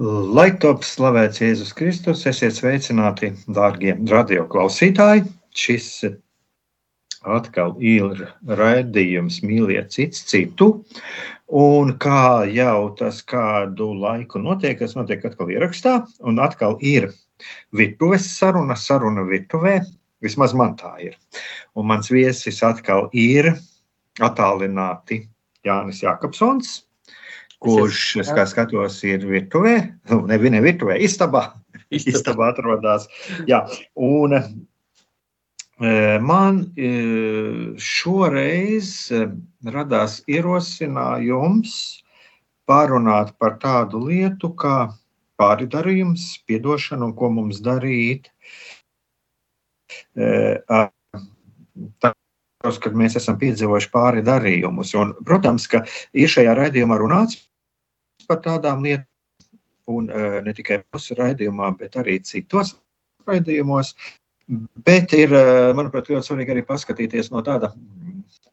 Lai top slavēts Jēzus Kristus, esiet sveicināti, dārgie radioklausītāji. Šis atkal ir raidījums Mīliet cits citu. Un kā jau tas kādu laiku notiek, tas notiek atkal ierakstā, un atkal ir virtuves saruna, saruna virtuvē. Vismaz man tā ir. Un mans viesis atkal ir attālināti Jānis Jākapsons kurš, kā skatos, ir virtuvē, nu, ne, ne virtuvē, istabā. Istabā atrodas. Jā, un e, man e, šoreiz e, radās ierosinājums pārunāt par tādu lietu kā pāridarījums, piedošana un ko mums darīt. Tos, kad mēs esam piedzīvojuši pāri darījumus. Un, protams, ka ir šajā raidījumā runāts par tādām lietām, un uh, ne tikai mūsu raidījumā, bet arī citos raidījumos. Bet ir, uh, manuprāt, ļoti svarīgi arī paskatīties no tāda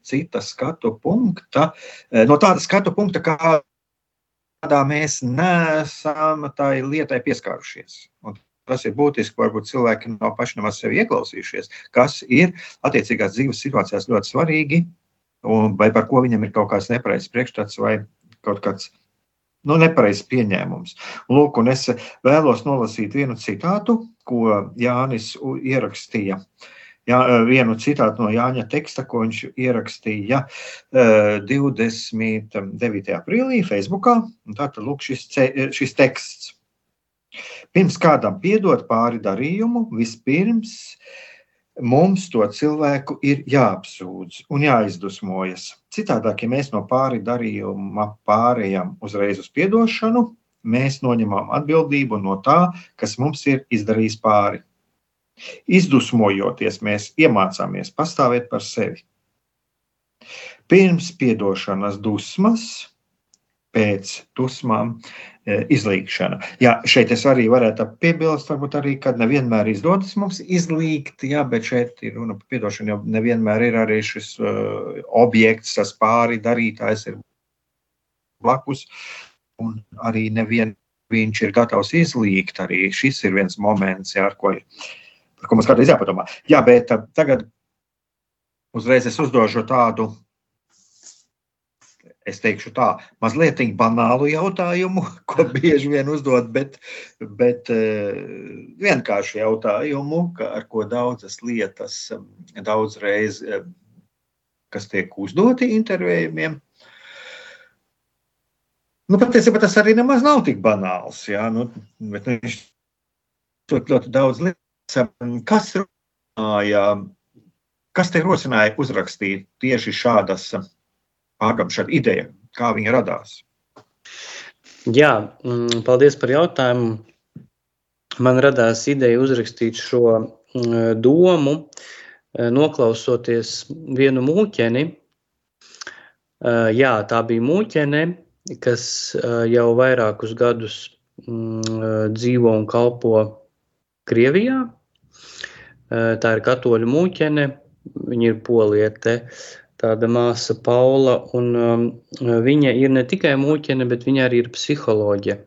cita skatu punkta, uh, no tāda skatu punkta, kādā mēs neesam tai lietai pieskārušies. Un Tas ir būtiski, varbūt cilvēki nav paši nemaz sevi ieklausījušies, kas ir attiecīgās dzīves situācijās ļoti svarīgi, un vai par ko viņam ir kaut kāds nepareizs priekšstats vai kaut kāds nu, nepareizs pieņēmums. Lūk, un es vēlos nolasīt vienu citātu, ko Jānis ierakstīja. Jā, vienu citātu no Jāņa teksta, ko viņš ierakstīja 29. aprīlī Facebookā. Tātad, lūk, šis, šis teksts. Pirms kādam piedot pāri darījumu, vispirms mums to cilvēku ir jāapsūdz un jāizdusmojas. Citādāk, ja mēs no pāri darījuma pārējām uzreiz uz piedošanu, mēs noņemam atbildību no tā, kas mums ir izdarījis pāri. Izdusmojoties, mēs iemācāmies pastāvēt par sevi. Pirms piedošanas dusmas, pēc dusmām izlīgšana. Jā, šeit es arī varētu piebilst, varbūt arī, kad nevienmēr izdodas mums izlīgt, jā, bet šeit ir runa par piedošanu, jo nevienmēr ir arī šis uh, objekts, tas pāri darītājs ir blakus, un arī nevien viņš ir gatavs izlīgt, arī šis ir viens moments, jā, ar ko, par ko mums kādreiz jāpadomā. Jā, bet uh, tagad uzreiz es uzdošu tādu es teikšu tā, mazliet banālu jautājumu, ko bieži vien uzdod, bet, bet eh, vienkāršu jautājumu, ar ko daudzas lietas daudzreiz, kas tiek uzdoti intervējumiem. Nu, patiesībā tas arī nemaz nav tik banāls. Jā, nu, bet viņš ļoti, ļoti daudz lietas. Kas runāja, kas te rosināja uzrakstīt tieši šādas Āgam šāda ideja, kā viņa radās? Jā, paldies par jautājumu. Man radās ideja uzrakstīt šo mm, domu, e, noklausoties vienu mūķeni. E, jā, tā bija mūķene, kas e, jau vairākus gadus mm, dzīvo un kalpo Krievijā. Tā ir katoļu mūķene, viņa ir poliete tāda māsa Paula, un um, viņa ir ne tikai mūķene, bet viņa arī ir psiholoģija.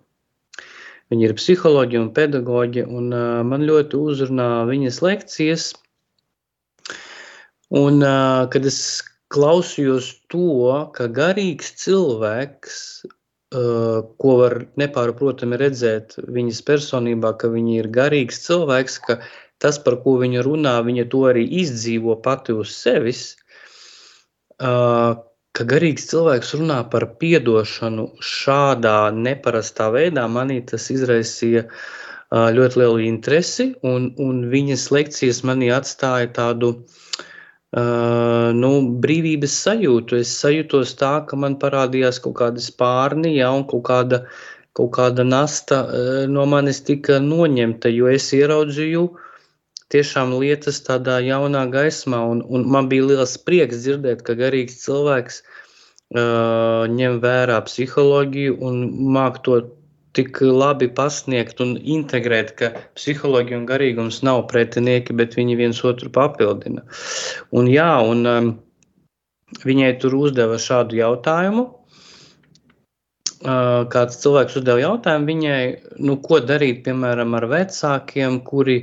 Viņa ir psiholoģija un pedagoģija, un uh, man ļoti uzrunā viņas lekcijas. Un, uh, kad es klausījos to, ka garīgs cilvēks ko var nepārprotami redzēt viņas personībā, ka viņa ir garīgs cilvēks, ka tas, par ko viņa runā, viņa to arī izdzīvo pati uz sevis. Ka garīgs cilvēks runā par atdošanu šādā neparastā veidā, manī tas izraisīja ļoti lielu interesi, un, un viņas lekcijas manī atstāja tādu Uh, nu, brīvības sajūtu. Es sajūtos tā, ka man parādījās kaut kāda spārni, ja, un kaut kāda, kaut kāda nasta uh, no manis tika noņemta, jo es ieraudzīju tiešām lietas tādā jaunā gaismā, un, un man bija liels prieks dzirdēt, ka garīgs cilvēks uh, ņem vērā psiholoģiju un māk to tik labi pasniegt un integrēt, ka psiholoģija un garīgums nav pretinieki, bet viņi viens otru papildina. Un, jā, un, um, viņai tur uzdeva šādu jautājumu. Uh, kāds cilvēks uzdeva jautājumu viņai, nu, ko darīt piemēram ar vecākiem, kuri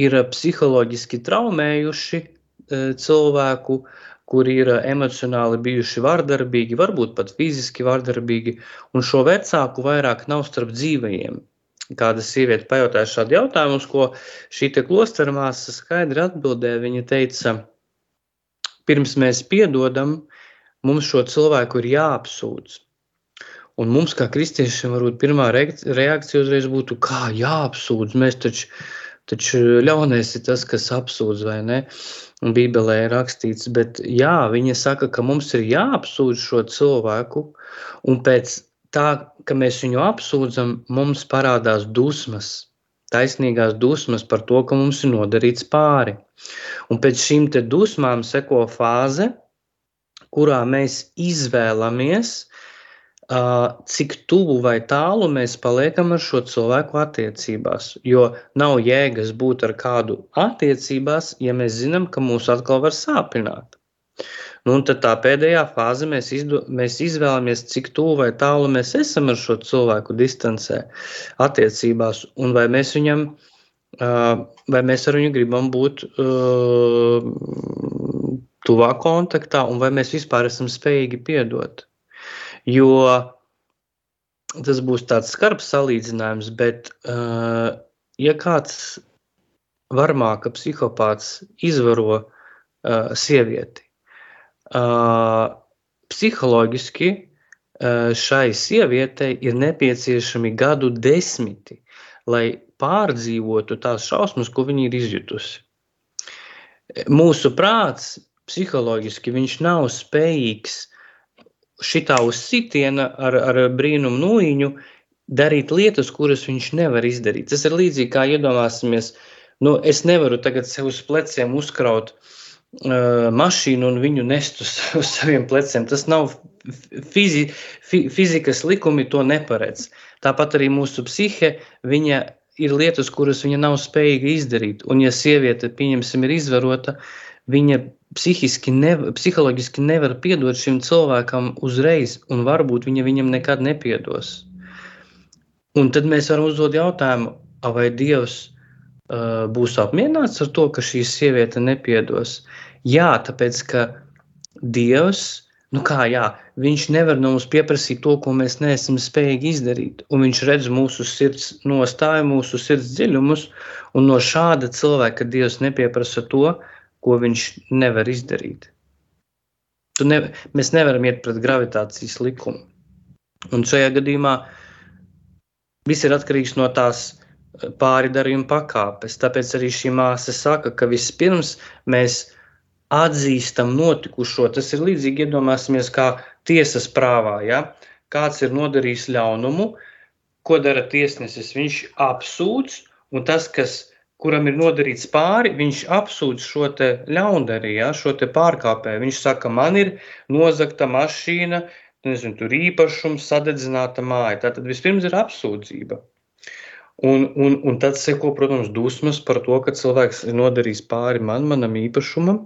ir psiholoģiski traumējuši uh, cilvēku, kuri ir emocionāli bijuši vardarbīgi, varbūt pat fiziski vardarbīgi, un šo vecāku vairāk nav starp dzīvajiem. Kāda sieviete pajautāja šādu jautājumu, uz ko šī klostera māsa skaidri atbildēja. Viņa teica, pirms mēs piedodam, mums šo cilvēku ir jāapsūdz. Un mums, kā kristiešiem, varbūt pirmā reakcija uzreiz būtu, kā jāapsūdz. Mēs taču, taču ļaunais ir tas, kas apsūdz, vai ne? Bībelē ir rakstīts, bet jā, viņa saka, ka mums ir jāapsūdz šo cilvēku, un pēc tā, ka mēs viņu apsūdzam, mums parādās dusmas, taisnīgās dusmas par to, ka mums ir nodarīts pāri. Un pēc šīm dusmām seko fāze, kurā mēs izvēlamies cik tuvu vai tālu mēs paliekam ar šo cilvēku attiecībās. Jo nav jēgas būt ar kādu attiecībās, ja mēs zinām, ka mūs atkal var sāpināt. Nu, tad tā pēdējā fāze mēs, izdo, mēs izvēlamies, cik tuvu vai tālu mēs esam ar šo cilvēku distancē, attiecībās, un vai mēs viņam, vai mēs ar viņu gribam būt tuvā kontaktā, un vai mēs vispār esam spējīgi piedot. Jo tas būs tāds skarbs salīdzinājums, bet, uh, ja kāds varmāka psihopāts izvaro uh, sievieti, uh, psiholoģiski uh, šai sievietei ir nepieciešami gadu desmiti, lai pārdzīvotu tās šausmas, ko viņa ir izjutusi. Mūsu prāts psiholoģiski nav spējīgs šitā uz sitiena ar, ar brīnumu nūjiņu darīt lietas, kuras viņš nevar izdarīt. Tas ir līdzīgi kā iedomāsimies, nu, es nevaru tagad sev uz pleciem uzkraut uh, mašīnu un viņu nest uz, uz saviem pleciem. Tas nav fizi, fi, fizikas likumi, to neparedz. Tāpat arī mūsu psihe, viņa ir lietas, kuras viņa nav spējīga izdarīt. Un ja sieviete, pieņemsim, ir izvarota, viņa psihiski, nev, psiholoģiski nevar piedot šim cilvēkam uzreiz, un varbūt viņa viņam nekad nepiedos. Un tad mēs varam uzdot jautājumu, vai Dievs uh, būs apmierināts ar to, ka šī sieviete nepiedos. Jā, tāpēc ka Dievs, nu kā jā, viņš nevar no mums pieprasīt to, ko mēs neesam spējīgi izdarīt. Un viņš redz mūsu sirds nostāju, mūsu sirds dziļumus, un no šāda cilvēka Dievs nepieprasa to, ko viņš nevar izdarīt. Tu ne, mēs nevaram iet pret gravitācijas likumu. Un šajā gadījumā viss ir atkarīgs no tās eh, pāridarījuma pakāpes. Tāpēc arī šī māsa saka, ka vispirms mēs atzīstam notikušo. Tas ir līdzīgi iedomāsimies kā tiesas prāvā. Ja? Kāds ir nodarījis ļaunumu, ko dara tiesnesis? Viņš apsūdz, un tas, kas kuram ir nodarīts pāri, viņš apsūdz šo ļaundarīju, ja, šo pārkāpēju. Viņš saka, man ir nozagta mašīna, nezinu, tur īpašums, sadedzināta māja. Tātad vispirms ir apsūdzība. Un, un, un tad seko, protams, dusmas par to, ka cilvēks ir nodarījis pāri man, manam īpašumam.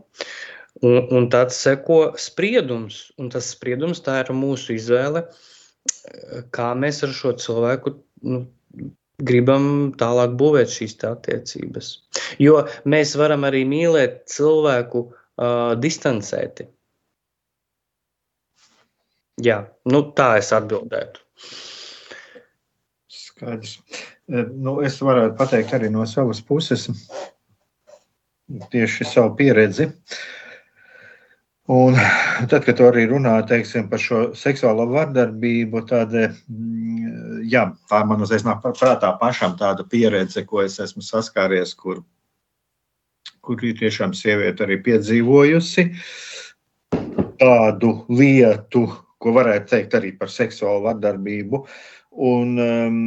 Un, un tad seko spriedums, un tas spriedums tā ir mūsu izvēle, kā mēs ar šo cilvēku nu, gribam tālāk būvēt šīs attiecības. Jo mēs varam arī mīlēt cilvēku uh, distancēti. Jā, nu tā es atbildētu. Skaidrs. Nu, es varētu pateikt arī no savas puses tieši savu pieredzi. Un tad, kad arī runā teiksim, par šo seksuālo vardarbību, tad mm, jā, tā man uzreiz nāk prātā pašam tāda pieredze, ko es esmu saskāries, kur, kur tiešām sieviete arī piedzīvojusi tādu lietu, ko varētu teikt arī par seksuālu vardarbību. Un, um,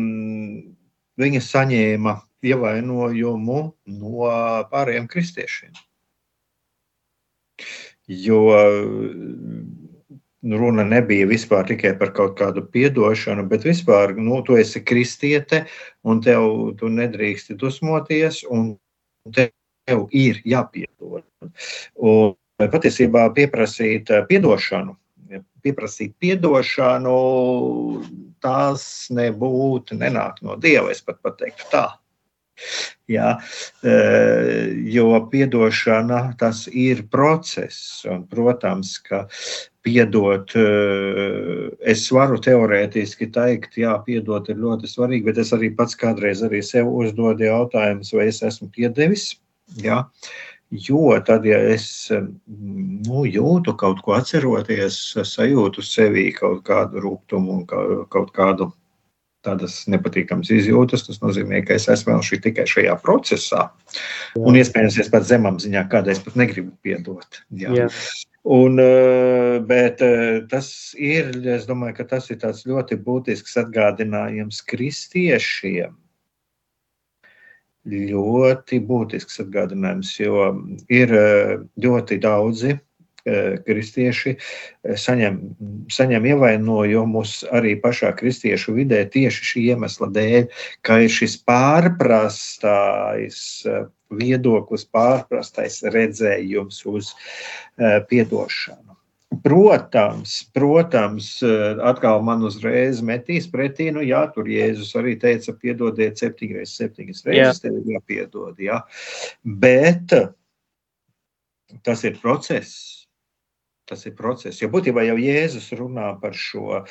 viņa saņēma ievainojumu no pārējiem kristiešiem. Jo nu, runa nebija vispār tikai par kaut kādu piedošanu, bet vispār nu, tu esi kristiete un tev tu nedrīksti dusmoties, un tev ir jāpiedod. Un patiesībā pieprasīt piedošanu, pieprasīt piedošanu, tās nebūtu nenāk no Dieva, es pat pateiktu tā. Jā, e, jo atdošana tas ir process. Un, protams, ka piedot, e, es varu teorētiski teikt, jā, piedot ir ļoti svarīgi, bet es arī pats kādreiz arī sev uzdodu jautājumus, vai es esmu piedevis. Jā. Jo tad, ja es nu, jūtu kaut ko atceroties, sajūtu sevī kaut kādu rūkumu un kaut kādu tādas nepatīkamas izjūtas. Tas nozīmē, ka es esmu vēl tikai šajā procesā. Jā. Un iespējams, es pat zemapziņā kādreiz pat negribu piedot. Jā. Jā. Un, eh, bet eh, tas ir, es domāju, ka tas ir ļoti būtisks atgādinājums kristiešiem. Ļoti būtisks atgādinājums, jo ir eh, ļoti daudzi kristieši eh, saņem, saņem ievainojumus arī pašā kristiešu vidē tieši šī iemesla dēļ, ka ir šis pārprastais eh, viedoklis, pārprastais redzējums uz eh, piedošanu. Protams, protams, atkal man uzreiz metīs pretī, nu jā, tur Jēzus arī teica, piedodiet septiņas, septiņas reizes, tev ir jāpiedod, jā. Bet tas ir process Tas ir process. Jo būtībā jau Jēzus runā par šo,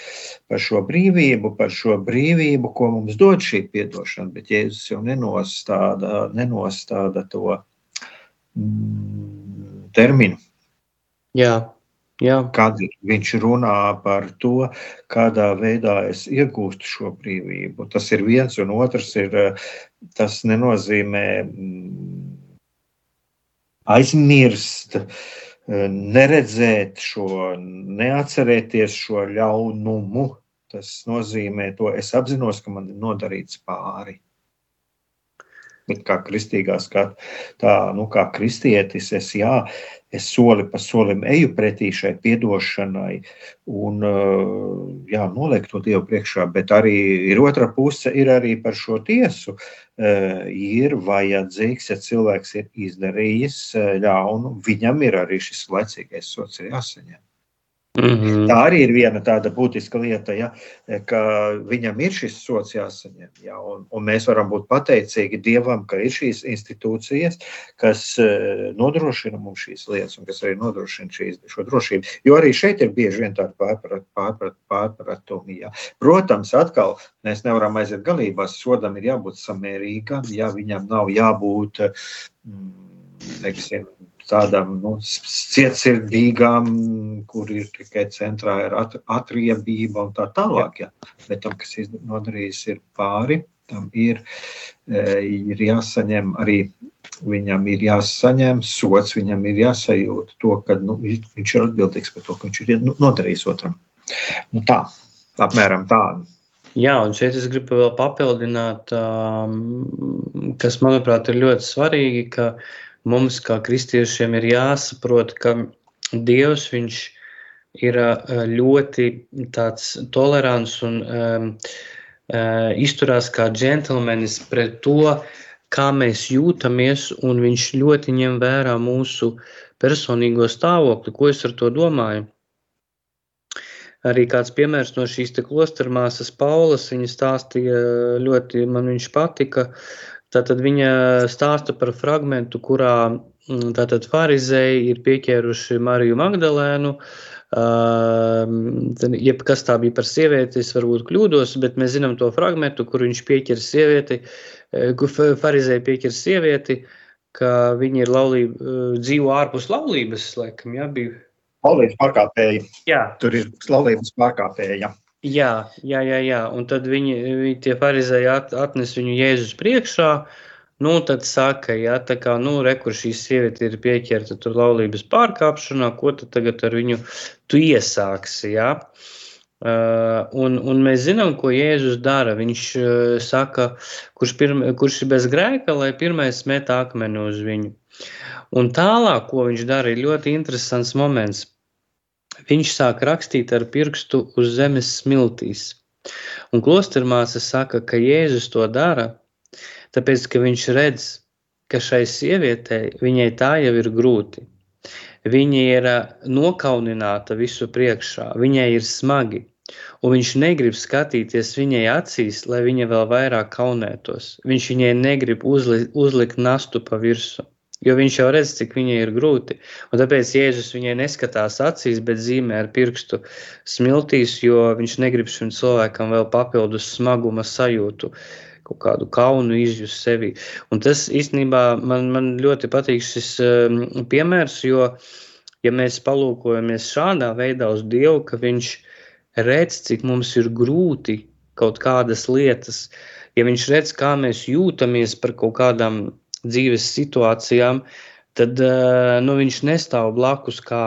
par šo brīvību, par šo brīvību, ko mums dod šī atdošana, bet Jēzus jau nenostāda, nenostāda to mm, terminu. Jā. Jā. Kad viņš runā par to, kādā veidā es iegūstu šo brīvību. Tas ir viens, un otrs ir, tas nenozīmē mm, aizmirst uh, neredzēt šo, neatcerēties šo ļaunumu. Tas nozīmē, to es apzinos, ka man ir nodarīts pāri. Bet kā kristīgā skata, tā, nu, kā kristietis, es, jā, es soli pa solim eju pretī šai piedošanai un, jā, nolieku to Dievu priekšā, bet arī ir otra puse, ir arī par šo tiesu. Ir vajadzīgs, ja cilvēks ir izdarījis ļaunu, viņam ir arī šis laicīgais sots jāsaņem. Mm -hmm. Tā arī ir viena tāda būtiska lieta, ja, ka viņam ir šis sots jāsaņem. Ja, un, un mēs varam būt pateicīgi Dievam, ka ir šīs institūcijas, kas e, nodrošina mums šīs lietas un kas arī nodrošina šīs, šo drošību. Jo arī šeit ir bieži vien tādi pārprat, pārprat, pārpratumi. Ja. Protams, atkal mēs nevaram aiziet galībās. Sodam ir jābūt samērīgam, ja viņam nav jābūt. Mm, teiksim, tādām nu, cietsirdīgām, kur ir tikai centrā ir at, atriebība un tā tālāk. Ja. Bet tam, kas nodarījis ir pāri, tam ir, e, ir jāsaņem arī. Viņam ir jāsaņem sots, viņam ir jāsajūt to, ka nu, viņš ir atbildīgs par to, ka viņš ir nu, nodarījis otram. Nu, tā, apmēram tāda. Jā, un šeit es gribu vēl papildināt, kas manuprāt ir ļoti svarīgi, ka uh, mums, kā kristiešiem, ir jāsaprot, ka Dievs ir ļoti tolerants un um, uh, izturās kā džentlmenis pret to, kā mēs jūtamies, un viņš ļoti ņem vērā mūsu personīgo stāvokli. Ko es ar to domāju? Arī kāds piemērs no šīs klostermāsas Paulas, viņa stāstīja ļoti, man viņš patika, uh, Tātad viņa stāsta par fragment, kurā mm, tātad farizēji ir pieķēruši Mariju Magdalēnu, jebkas tā bija par sievieti, es varbūt kļūdos, bet mēs zinām to fragmentu, kur viņš pieķer sievieti, kur farizēja pieķer sievieti, ka viņi ir laulība, dzīvo ārpus laulības, laikam, jā, bija. Laulības pārkāpēji. Jā. Tur ir laulības pārkāpēji, jā. Jā, jā, jā, jā. Un tad viņi, viņi tie farizēji at, atnes viņu Jēzus priekšā, Nu, tad saka, ja tā kā, nu, re, kur šī sieviete ir pieķerta tur laulības pārkāpšanā, ko tu tagad ar viņu tu iesāksi, ja? Uh, un, un mēs zinām, ko Jēzus dara. Viņš uh, saka, kurš, pirma, kurš ir bez grēka, lai pirmais met akmeni uz viņu. Un tālāk, ko viņš dara, ir ļoti interesants moments. Viņš sāk rakstīt ar pirkstu uz zemes smiltīs. Un klostermāsa saka, ka Jēzus to dara, Tāpēc, ka viņš redz, ka šai sievietei viņai tā jau ir grūti. Viņa ir nokaunināta visu priekšā, viņai ir smagi, un viņš negrib skatīties viņai acīs, lai viņa vēl vairāk kaunētos. Viņš viņai negrib uzli, uzlikt nastu pa virsmu. Jo viņš jau redz, cik viņai ir grūti. Un tāpēc Jēzus viņai neskatās acīs, bet zīmē ar pirkstu smiltīs, jo viņš negrib šim cilvēkam vēl papildus smaguma sajūtu kaut kādu kaunu izjust sevi. Un tas īstenībā man, man ļoti patīk šis um, piemērs, jo, ja mēs palūkojamies šādā veidā uz Dievu, ka Viņš redz, cik mums ir grūti kaut kādas lietas, ja Viņš redz, kā mēs jūtamies par kaut kādām dzīves situācijām, tad uh, nu, Viņš nestāv blakus kā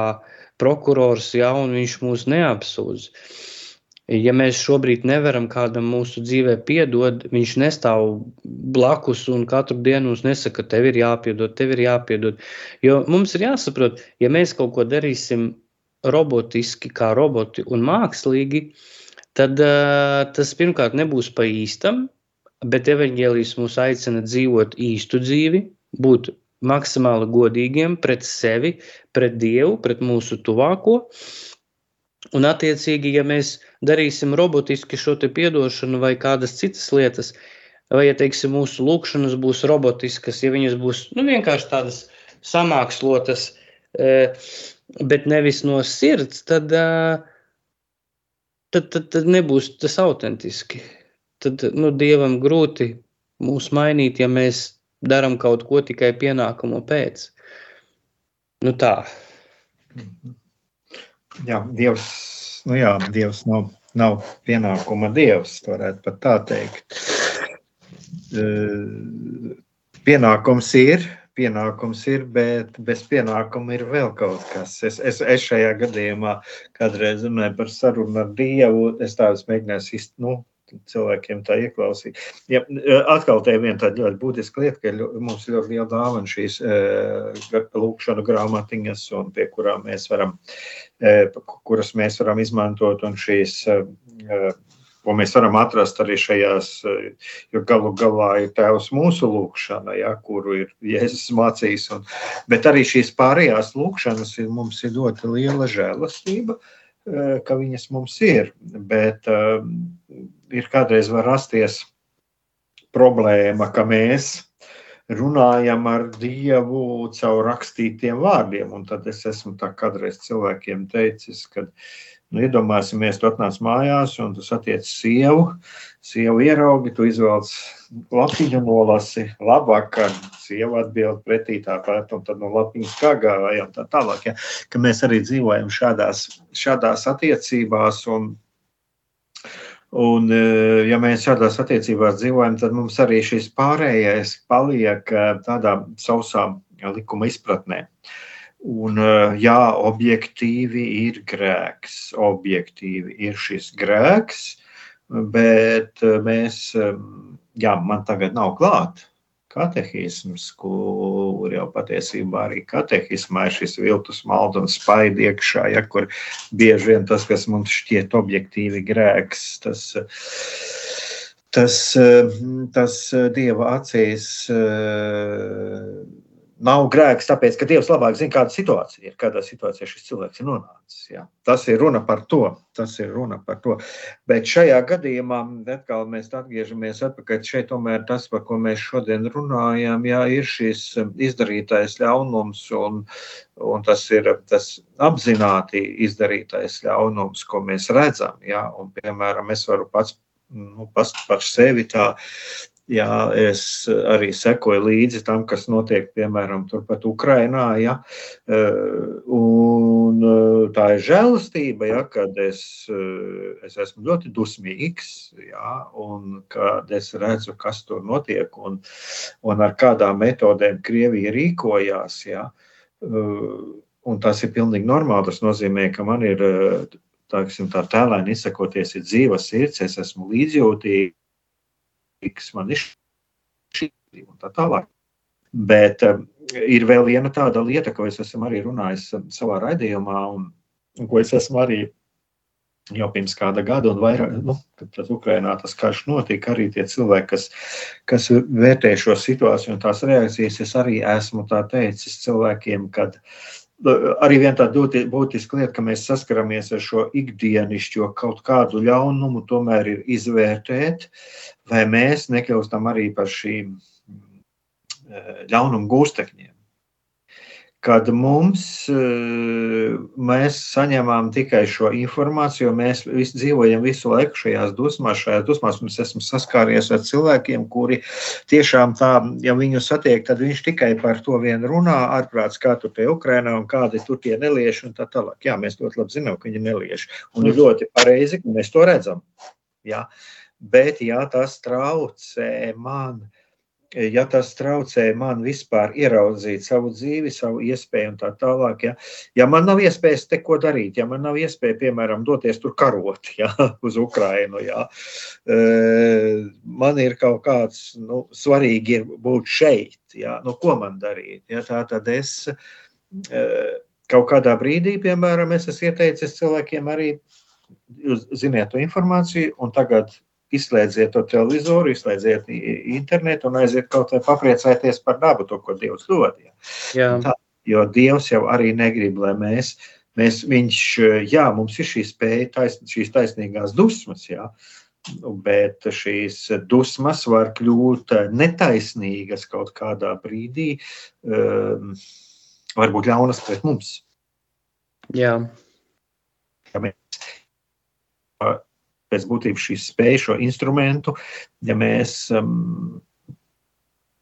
prokurors, ja, Viņš mūs neapsūdz. Ja mēs šobrīd nevaram kādam mūsu dzīvē piedot, viņš nestāv blakus un katru dienu mums nesaka, tev ir jāpiedod, tev ir jāpiedod. Jo mums ir jāsaprot, ja mēs kaut ko darīsim robotiski, kā roboti un mākslīgi, tad uh, tas pirmkārt nebūs pa īstam, bet evaņģēlijs mūs aicina dzīvot īstu dzīvi, būt maksimāli godīgiem pret sevi, pret Dievu, pret mūsu tuvāko. Un, attiecīgi, ja mēs darīsim robotiski šo piedošanu vai kādas citas lietas, vai, ja teiksim, mūsu lūkšanas būs robotiskas, ja viņas būs nu, vienkārši tādas samākslotas, e, bet nevis no sirds, tad, e, tad, tad, tad nebūs tas autentiski. Tad nu, Dievam grūti mūs mainīt, ja mēs darām kaut ko tikai pienākumu pēc. Nu tā. Jā, Dievs nu jā, Dievs nav, nav pienākuma Dievs, varētu pat tā teikt. Pienākums ir, pienākums ir, bet bez pienākuma ir vēl kaut kas. Es, es, es šajā gadījumā kādreiz runāju par sarunu ar Dievu, es tādus mēģināju izst, nu, cilvēkiem tā ieklausīt. Ja, atkal te ir viena tāda ļoti būtiska lieta, ka mums ir ļoti liela dāvana šīs uh, lūkšanu grāmatiņas, un pie kurām mēs varam, uh, kuras mēs varam izmantot, un šīs, uh, ko mēs varam atrast arī šajās, jo galu galā ir tēvs mūsu lūkšana, ja, kuru ir Jēzus mācījis, un, bet arī šīs pārējās lūkšanas ir, mums ir ļoti liela žēlastība, ka viņas mums ir, bet ir kādreiz var rasties problēma, ka mēs runājam ar Dievu caur rakstītiem vārdiem. Un tad es esmu tā kādreiz cilvēkiem teicis, ka nu, iedomāsimies, tu atnāc mājās un tu satiec sievu, sievu ieraugi, tu izvelc lapiņu nolasi, labvakar, sieva atbild pretī tāpat, un tad no lapiņas kā gāja un tā tālāk. Ja? Ka mēs arī dzīvojam šādās, šādās attiecībās un Un, eh, ja mēs šādās attiecībās dzīvojam, tad mums arī šis pārējais paliek eh, tādā sausā likuma izpratnē. Un, eh, jā, objektīvi ir grēks, objektīvi ir šis grēks, bet mēs, jā, man tagad nav klāta katehisms, kur jau patiesībā arī katehismā ir šis viltus malda un spaidi iekšā, ja, kur bieži vien tas, kas mums šķiet objektīvi grēks, tas, tas, tas Dieva acīs nav grēks, tāpēc, ka Dievs labāk zina, kāda situācija ir, kādā situācijā šis cilvēks ir nonācis. Jā. Tas ir runa par to. Tas ir runa par to. Bet šajā gadījumā, atkal mēs atgriežamies atpakaļ šeit, tomēr tas, par ko mēs šodien runājam, jā, ir šis izdarītais ļaunums un, un tas ir tas apzināti izdarītais ļaunums, ko mēs redzam. Jā, un, piemēram, es varu pats nu, par sevi tā Jā, es arī sekoju līdzi tam, kas notiek, piemēram, turpat Ukrainā. Ja, eh, un eh, tā ir žēlastība, ja, kad es, eh, es esmu ļoti dusmīgs, ja, un kad es redzu, kas tur notiek un, un ar kādām metodēm Krievija rīkojās. Ja, un tas ir pilnīgi normāli. Tas nozīmē, ka man ir tā, tā tēlēni izsakoties, ir dzīva sirds, es esmu līdzjūtīgs kas man ir šī un tā tālāk. Bet um, ir vēl viena tāda lieta, ko es esmu arī runājis um, savā raidījumā, un, un ko es esmu arī jau pirms kāda gada, un vairāk, nu, kad Ukrainā tas karš notika, arī tie cilvēki, kas, kas vērtē šo situāciju un tās reakcijas, es arī esmu tā teicis cilvēkiem, kad uh, arī viena tāda būtiska lieta, ka mēs saskaramies ar šo ikdienišķo kaut kādu ļaunumu, tomēr ir izvērtēt, vai mēs nekļūstam arī par šīm eh, ļaunumu gūstekņiem kad mums, eh, mēs saņemam tikai šo informāciju, jo mēs visi dzīvojam visu laiku šajās dusmās, šajās dusmās mums esam saskāries ar cilvēkiem, kuri tiešām tā, ja viņu satiek, tad viņš tikai par to vien runā, ārprāts, kā tur pie Ukrainā un kādi tur tie nelieši un tā tālāk. Jā, mēs ļoti labi zinām, ka viņi nelieši. Un ir ļoti pareizi, ka mēs to redzam. Jā. Bet, ja tas traucē man, uh, ja tas traucē man vispār ieraudzīt savu dzīvi, savu iespēju un tā tālāk, ja, ja man nav iespējas te ko darīt, ja man nav iespēja, piemēram, doties tur karot ja, uz Ukrainu, ja, man ir kaut kāds, nu, svarīgi ir būt šeit, ja, nu, ko man darīt, ja, tā tad es kaut kādā brīdī, piemēram, es esmu ieteicis cilvēkiem arī, ziniet to informāciju, un tagad izslēdziet to televizoru, izslēdziet internetu un aiziet kaut vai papriecāties par dabu, to, ko Dievs dod. Ja. Tā, jo Dievs jau arī negrib, lai mēs, mēs viņš, jā, mums ir šī spēja, tais, šīs taisnīgās dusmas, jā, bet šīs dusmas var kļūt netaisnīgas kaut kādā brīdī, um, varbūt ļaunas pret mums. Jā. Ja mēs pēc būtības šī spēja, šo instrumentu, ja mēs, um,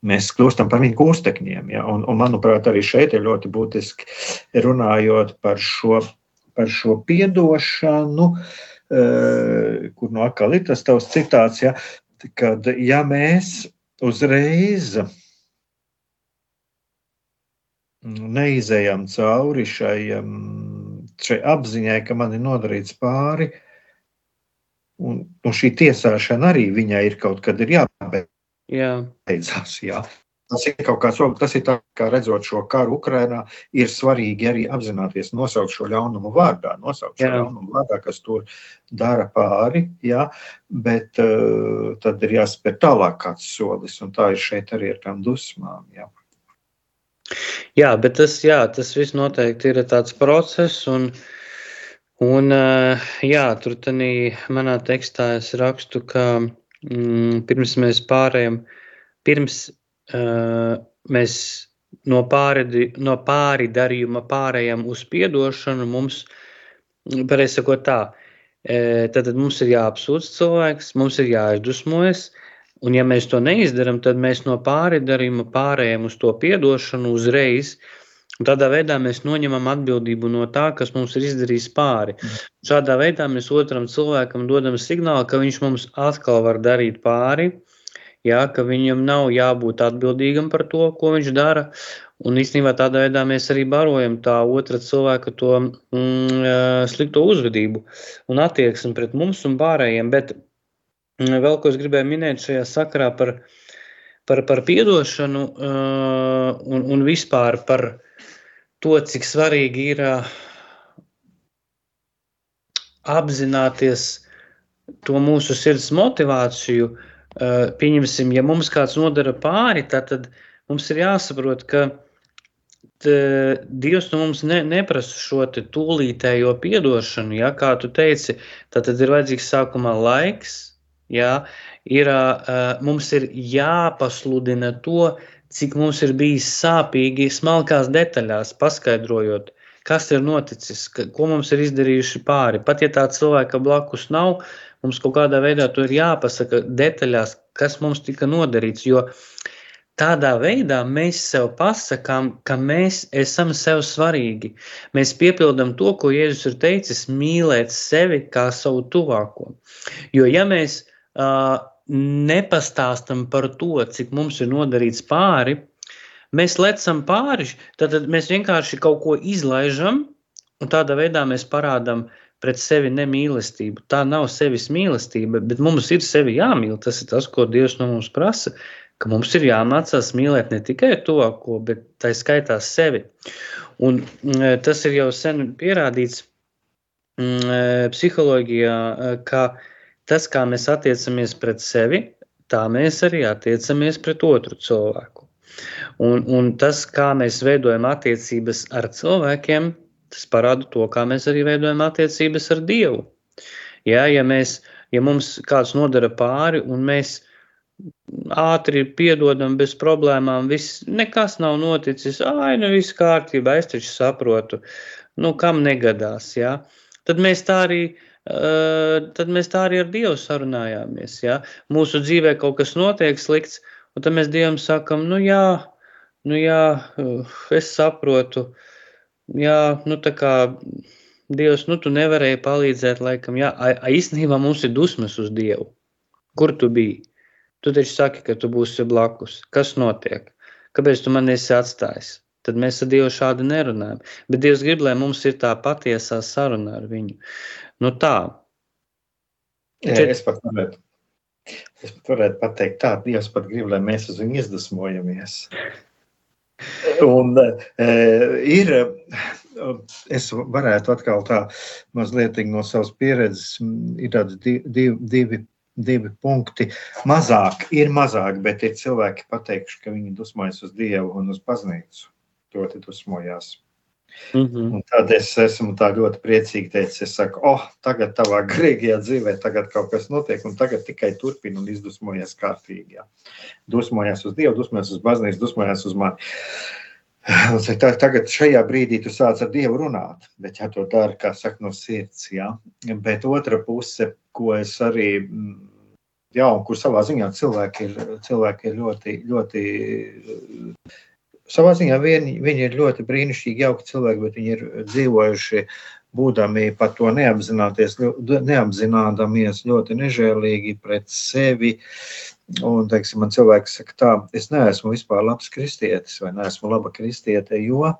mēs kļūstam par viņu gūstekņiem. Ja? Un, un, manuprāt, arī šeit ir ļoti būtiski runājot par šo, par šo piedošanu, uh, kur no atkal ir tas tavs citāts, ja? kad ja mēs uzreiz neizējām cauri šai, um, šai apziņai, ka man ir nodarīts pāri, uh, Un, un šī tiesāšana arī viņai ir kaut kad ir jābeidzās. Jā. Tas ir kaut kāds, tas ir tā, kā redzot šo karu Ukrainā, ir svarīgi arī apzināties, nosaukt šo ļaunumu vārdā, nosaukt šo jā. ļaunumu vārdā, kas tur dara pāri, jā, bet uh, tad ir jāspēr tālāk kāds solis, un tā ir šeit arī ar tām dusmām, jā. Jā, bet tas, jā, tas viss noteikti ir tāds process, un uh, Un, eh, jā, tur manā tekstā es rakstu, ka mm, pirms mēs pārējām, pirms uh, mēs no pāri, no pāri darījuma pārējām uz piedošanu, mums, pareizi sakot tā, e, tad mums ir jāapsūdz cilvēks, mums ir jāizdusmojas, un ja mēs to neizdaram, tad mēs no pāri darījuma pārējām uz to piedošanu uzreiz, uh, Un tādā veidā mēs noņemam atbildību no tā, kas mums ir izdarījis pāri. Šādā veidā mēs otram cilvēkam dodam signālu, ka viņš mums atkal var darīt pāri, jā, ka viņam nav jābūt atbildīgam par to, ko viņš dara. Un īstenībā tādā veidā mēs arī barojam tā otra cilvēka to mm, slikto uzvedību un attieksmi pret mums un pārējiem. Bet mm, vēl ko es gribēju minēt šajā sakarā par, par, par piedošanu uh, un, un vispār par to, cik svarīgi ir apzināties to mūsu sirds motivāciju. Pieņemsim, ja mums kāds nodara pāri, tad, mums ir jāsaprot, ka Dievs no mums ne, neprasa šo tūlītējo piedošanu, ja, kā tu teici, tad ir vajadzīgs sākumā laiks, ja, ir, mums ir jāpasludina to, cik mums ir bijis sāpīgi smalkās detaļās, paskaidrojot, kas ir noticis, ko mums ir izdarījuši pāri. Pat ja tā cilvēka blakus nav, mums kaut kādā veidā to ir jāpasaka detaļās, kas mums tika nodarīts, jo Tādā veidā mēs sev pasakām, ka mēs esam sev svarīgi. Mēs piepildām to, ko Jēzus ir teicis, mīlēt sevi kā savu tuvāko. Jo ja mēs uh, nepastāstam par to, cik mums ir nodarīts pāri, mēs lecam pāri, tad, mēs vienkārši kaut ko izlaižam, un tādā veidā mēs parādām pret sevi nemīlestību. Tā nav sevis mīlestība, bet mums ir sevi jāmīl. Tas ir tas, ko Dievs no mums prasa ka mums ir jāmācās mīlēt ne tikai tuvāko, bet tā skaitā sevi. Un mm, tas ir jau sen pierādīts mm, psiholoģijā, ka tas, kā mēs attiecamies pret sevi, tā mēs arī attiecamies pret otru cilvēku. Un, un tas, kā mēs veidojam attiecības ar cilvēkiem, tas parāda to, kā mēs arī veidojam attiecības ar Dievu. Ja, ja, mēs, ja mums kāds nodara pāri un mēs ātri piedodam bez problēmām, viss, nekas nav noticis, ai, nu viss kārtībā, es taču saprotu, nu kam negadās, jā. Tad mēs tā arī, uh, tad mēs tā arī ar Dievu sarunājāmies, jā. Mūsu dzīvē kaut kas notiek slikts, un tad mēs Dievam sakam, nu jā, nu jā, uh, es saprotu, jā, nu tā kā Dievs, nu tu nevarēji palīdzēt, laikam, jā, a, a, īstenībā mums ir dusmas uz Dievu. Kur tu biji? Tu taču saki, ka tu būsi blakus. Kas notiek? Kāpēc tu man esi atstājis? Tad mēs ar Dievu šādi nerunājam. Bet Dievs grib, lai mums ir tā patiesā saruna ar viņu. Nu tā. Jā, es pat varētu, es pat varētu pateikt tā, Dievs pat grib, lai mēs uz viņu izdusmojamies. Un e, ir, es varētu atkal tā mazliet no savas pieredzes, ir tādi divi, divi divi punkti. Mazāk ir mazāk, bet ir cilvēki pateikuši, ka viņi dusmojas uz Dievu un uz baznīcu. Ļoti dusmojās. Mm -hmm. Un tad es esmu ļoti priecīgi teicis, es saku, oh, tagad tavā grīgajā dzīvē kaut kas notiek, un tagad tikai turpina un izdusmojas kārtīgi. Jā. Dusmojas uz Dievu, dusmojas uz baznīcu, dusmojas uz mani. Tagad šajā brīdī tu sāc ar Dievu runāt, bet ja to dari, kā saka, no sirds. Jā. Bet otra puse, ko es arī mm, jā, un kur savā ziņā cilvēki ir, cilvēki ir ļoti, ļoti savā ziņā viņi, viņi ir ļoti brīnišķīgi, jauki cilvēki, bet viņi ir dzīvojuši, būdami pat to neapzināmies, ļoti nežēlīgi pret sevi. Un, teiksim, man cilvēks saka, tā, es neesmu vispār labs kristietis vai neesmu laba kristiete, jo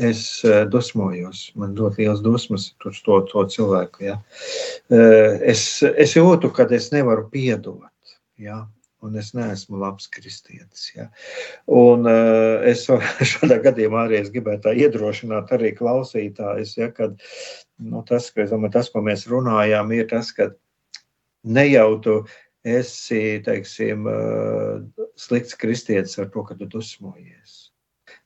es uh, dusmojos. Man ļoti liels dusmas uz to, to cilvēku. Ja. Uh, es, es jūtu, ka es nevaru piedot. Ja. Un es neesmu labs kristietis. Ja. Un, uh, es šādā gadījumā arī gribētu iedrošināt arī klausītājus, ja, kad nu, tas, ka, domāju, tas, ko mēs runājām, ir tas, ka ne jau tu esi teiksim, uh, slikts kristietis ar to, ka tu dusmojies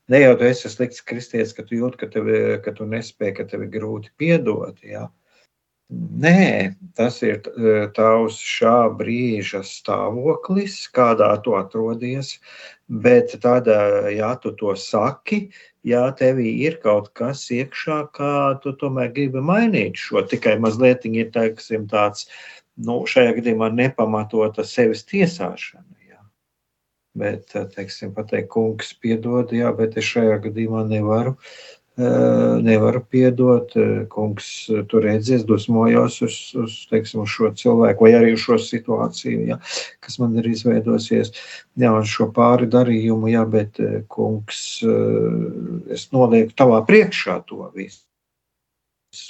Ne jau tu esi slikts kristietis, ka tu jūti, ka, tevi, ka tu nespēji, ka tev ir grūti piedot. Ja? Nē, tas ir tavs šā brīža stāvoklis, kādā tu atrodies. Bet tad, ja tu to saki, ja tevī ir kaut kas iekšā, kā tu tomēr gribi mainīt šo, tikai mazliet ir teiksim, tāds, nu, šajā gadījumā nepamatota sevis tiesāšana. Bet, eh, teiksim, pateikt, kungs, piedod, jā, bet es šajā gadījumā nevaru, eh, nevaru piedot. Eh, kungs, tur redzies, dusmojos uz, uz, teiksim, uz šo cilvēku vai arī uz šo situāciju, jā, kas man ir izveidosies. Jā, uz šo pāri darījumu, jā, bet, kungs, es nolieku tavā priekšā to visu.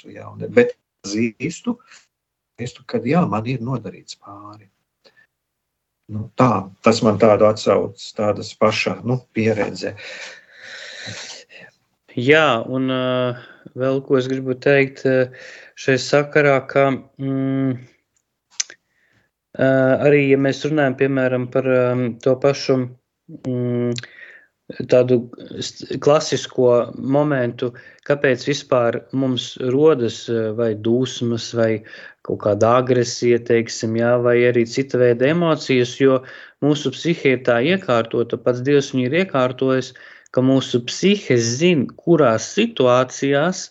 Jā, bet zīstu, ka jā, man ir nodarīts pāri. Nu, tā, tas man tādu atsauc, tādas paša nu, pieredze. Jā, un uh, vēl ko es gribu teikt uh, šai sakarā, ka mm, uh, arī, ja mēs runājam, piemēram, par um, to pašu mm, tādu klasisko momentu, kāpēc vispār mums rodas vai dusmas, vai kaut kāda agresija, teiksim, jā, vai arī cita veida emocijas, jo mūsu psihe ir tā iekārtota, pats Dievs viņu ir iekārtojis, ka mūsu psihe zina, kurās situācijās,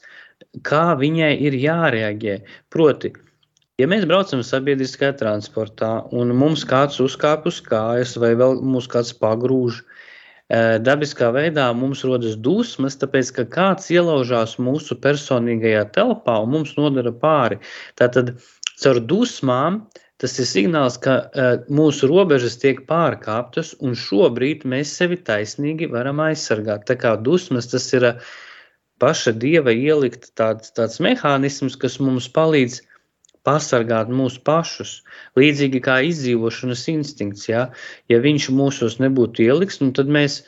kā viņai ir jārēģē. Proti, Ja mēs braucam sabiedriskajā transportā un mums kāds uzkāp uz kājas vai vēl mums kāds pagrūž, eh, dabiskā veidā mums rodas dusmas, tāpēc ka kāds ielaužās mūsu personīgajā telpā un mums nodara pāri. Tātad caur dusmām tas ir signāls, ka uh, mūsu robežas tiek pārkāptas, un šobrīd mēs sevi taisnīgi varam aizsargāt. Tā kā dusmas tas ir uh, paša dieva ielikt tāds, tāds mehānisms, kas mums palīdz pasargāt mūs pašus. Līdzīgi kā izdzīvošanas instinkts. Ja, ja viņš mūsos nebūtu ieliks, nu tad mēs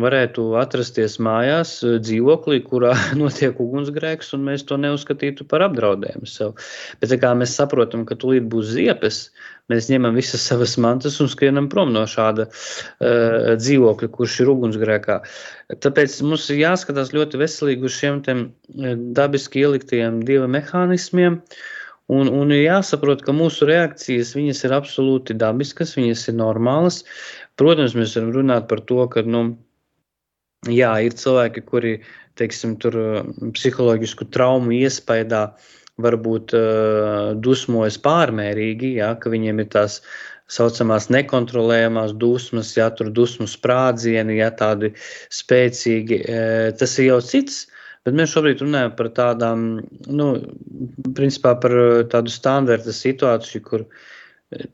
varētu atrasties mājās, dzīvoklī, kurā notiek ugunsgrēks, un mēs to neuzskatītu par apdraudējumu sev. Bet kā mēs saprotam, ka tūlīt būs ziepes, mēs ņemam visas savas mantas un skrienam prom no šāda uh, dzīvokļa, kurš ir ugunsgrēkā. Tāpēc mums ir jāskatās ļoti veselīgi uz šiem dabiski ieliktajiem dieva mehānismiem. Un, un ir jāsaprot, ka mūsu reakcijas ir absolūti dabiskas, viņas ir normālas. Protams, mēs varam runāt par to, ka nu, jā, ir cilvēki, kuri teiksim, tur, psiholoģisku traumu iespējā varbūt uh, dusmojas pārmērīgi, jā, ka viņiem ir tās saucamās nekontrolējamās dusmas, ja tur dusmu sprādzieni, ja tādi spēcīgi. Uh, tas ir jau cits Bet mēs šobrīd runājam par tādām, nu, principā par tādu standarta situāciju, kur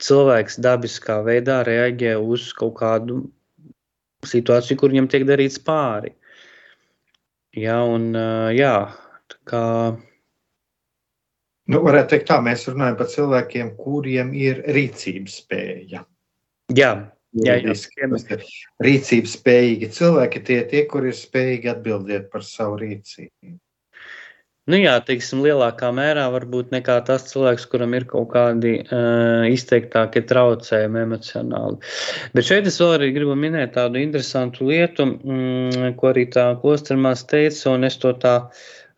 cilvēks dabiskā veidā reaģē uz kaut kādu situāciju, kur viņam tiek darīts pāri. Jā, un jā, tā kā. Nu, varētu teikt tā, mēs runājam par cilvēkiem, kuriem ir rīcības spēja. Jā, Jā, jā. Rīcības spējīgi cilvēki tie, tie, kur ir spējīgi atbildēt par savu rīcību. Nu jā, teiksim, lielākā mērā varbūt nekā tas cilvēks, kuram ir kaut kādi uh, izteiktākie traucējumi emocionāli. Bet šeit es vēl arī gribu minēt tādu interesantu lietu, mm, ko arī tā klostermās teica, un es to tā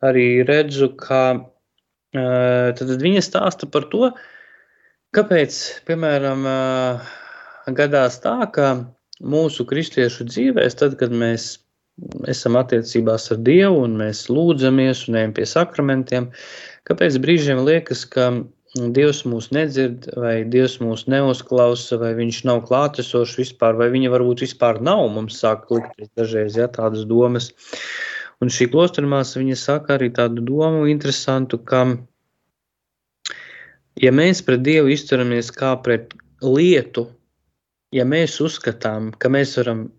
arī redzu, ka uh, tad viņa stāsta par to, kāpēc, piemēram, uh, gadās tā, ka mūsu kristiešu dzīvēs, tad, kad mēs esam attiecībās ar Dievu un mēs lūdzamies un ejam pie sakramentiem, kāpēc brīžiem liekas, ka Dievs mūs nedzird, vai Dievs mūs neuzklausa, vai Viņš nav klātesošs vispār, vai Viņa varbūt vispār nav. Mums sāk likties dažreiz ja, tādas domas. Un šī klostermās viņa saka arī tādu domu interesantu, ka, ja mēs pret Dievu izturamies kā pret lietu, ja mēs uzskatām, ka mēs varam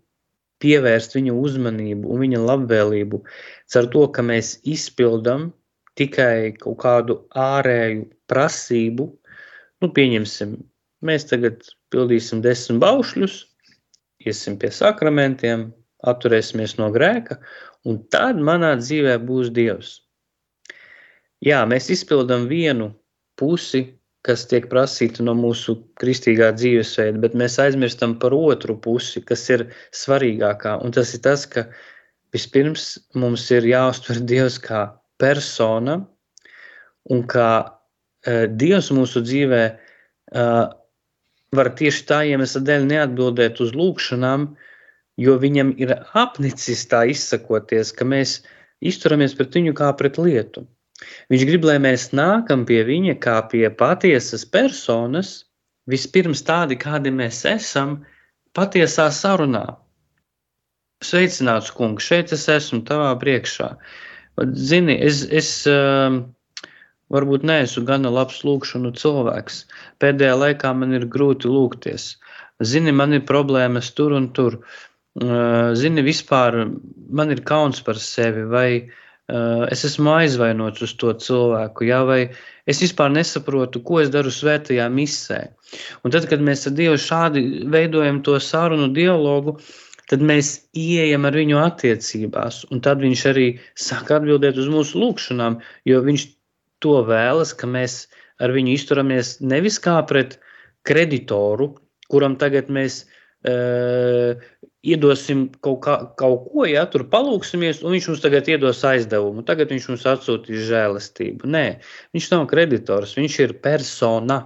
pievērst viņu uzmanību un viņa labvēlību caur to, ka mēs izpildām tikai kaut kādu ārēju prasību, nu, pieņemsim, mēs tagad pildīsim desmit baušļus, iesim pie sakramentiem, atturēsimies no grēka, un tad manā dzīvē būs Dievs. Jā, mēs izpildām vienu pusi kas tiek prasīta no mūsu kristīgā dzīvesveida, bet mēs aizmirstam par otru pusi, kas ir svarīgākā. Un tas ir tas, ka vispirms mums ir jāuztver Dievs kā persona, un kā uh, Dievs mūsu dzīvē uh, var tieši tā iemesla dēļ neatbildēt uz lūgšanām, jo viņam ir apnicis tā izsakoties, ka mēs izturamies pret viņu kā pret lietu. Viņš grib, lai mēs nākam pie viņa kā pie patiesas personas, vispirms tādi, kādi mēs esam, patiesā sarunā. Sveicināts, kungs, šeit es esmu tavā priekšā. Zini, es, es uh, varbūt neesmu gana labs lūkšanu cilvēks. Pēdējā laikā man ir grūti lūgties. Zini, man ir problēmas tur un tur. Uh, zini, vispār man ir kauns par sevi, vai Eh, es esmu aizvainots uz to cilvēku, jā, vai es vispār nesaprotu, ko es daru svētajā misē. Un tad, kad mēs ar Dievu šādi veidojam to sarunu dialogu, tad mēs ieejam ar viņu attiecībās, un tad viņš arī sāk atbildēt uz mūsu lūgšanām, jo viņš to vēlas, ka mēs ar viņu izturamies nevis kā pret kreditoru, kuram tagad mēs iedosim kaut, kā, kaut ko, ja tur palūksimies, un viņš mums tagad iedos aizdevumu. Tagad viņš mums atsūtīs žēlastību. Nē, viņš nav kreditors, viņš ir persona.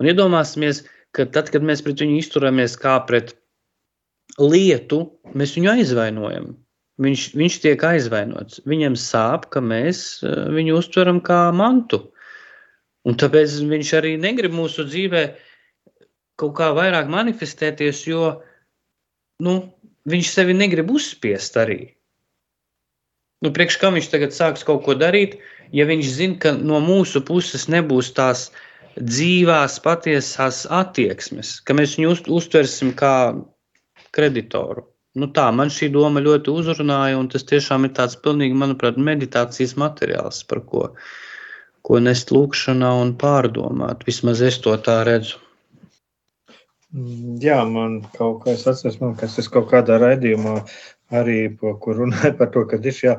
Un iedomāsimies, ka tad, kad mēs pret viņu izturamies kā pret lietu, mēs viņu aizvainojam. Viņš, viņš tiek aizvainots. Viņam sāp, ka mēs viņu uztveram kā mantu. Un tāpēc viņš arī negrib mūsu dzīvē kaut kā vairāk manifestēties, jo nu, viņš sevi negrib uzspiest arī. Nu, priekš kam viņš tagad sāks kaut ko darīt, ja viņš zina, ka no mūsu puses nebūs tās dzīvās, patiesās attieksmes, ka mēs viņu uz, uztversim kā kreditoru. Nu tā, man šī doma ļoti uzrunāja, un tas tiešām ir tāds pilnīgi, manuprāt, meditācijas materiāls, par ko, ko nest lūkšanā un pārdomāt. Vismaz es to tā redzu. Mm, jā, man kaut kā es atceros, man, kas es kaut kādā raidījumā arī, kur runāju par to, ka ir šā,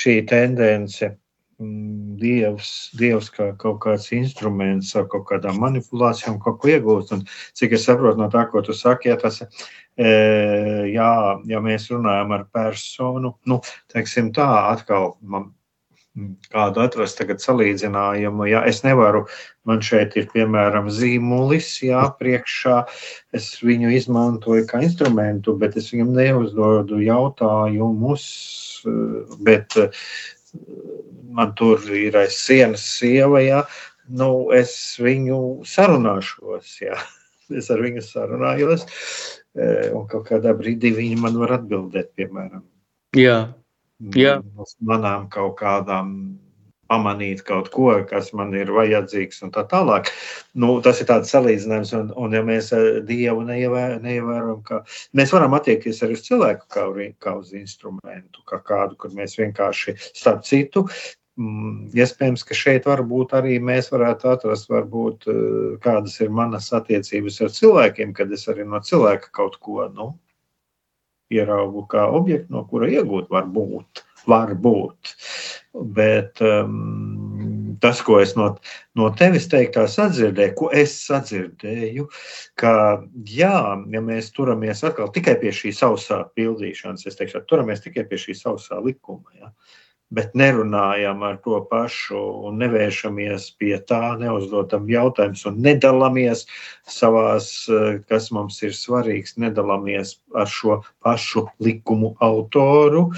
šī tendence mm, dievs, dievs kā kaut kāds instruments ar kaut kādām manipulācijām, kaut ko iegūst. Un, cik es saprotu no tā, ko tu saki, ja tas, e, jā, ja mēs runājam ar personu, nu, teiksim tā, atkal man kādu atrast tagad salīdzinājumu. Ja es nevaru, man šeit ir piemēram zīmulis, jā, priekšā, es viņu izmantoju kā instrumentu, bet es viņam neuzdodu jautājumus, bet man tur ir aiz sienas sieva, jā, nu, es viņu sarunāšos, jā. Es ar viņu sarunājos, un kaut kādā brīdī viņi man var atbildēt, piemēram. Jā, Jā. uz manām kaut kādām pamanīt kaut ko, kas man ir vajadzīgs, un tā tālāk. Nu, tas ir tāds salīdzinājums, un, un ja mēs eh, Dievu neievērojam, ka mēs varam attiekties arī uz cilvēku kā, kā uz instrumentu, kā kādu, kur mēs vienkārši starp citu. Mm, iespējams, ka šeit varbūt arī mēs varētu atrast, varbūt, eh, kādas ir manas attiecības ar cilvēkiem, kad es arī no cilvēka kaut ko nu, ieraugu kā objektu, no kura iegūt var būt. Var būt. Bet um, tas, ko es no, no tevis teiktā sadzirdēju, ko es sadzirdēju, ka, jā, ja mēs turamies atkal tikai pie šī sausā pildīšanas, es teikšu, turamies tikai pie šī sausā likuma. Ja, uh, bet nerunājam ar to pašu un nevēršamies pie tā, neuzdodam jautājumus un nedalāmies savās, eh, kas mums ir svarīgs, nedalāmies ar šo pašu likumu autoru,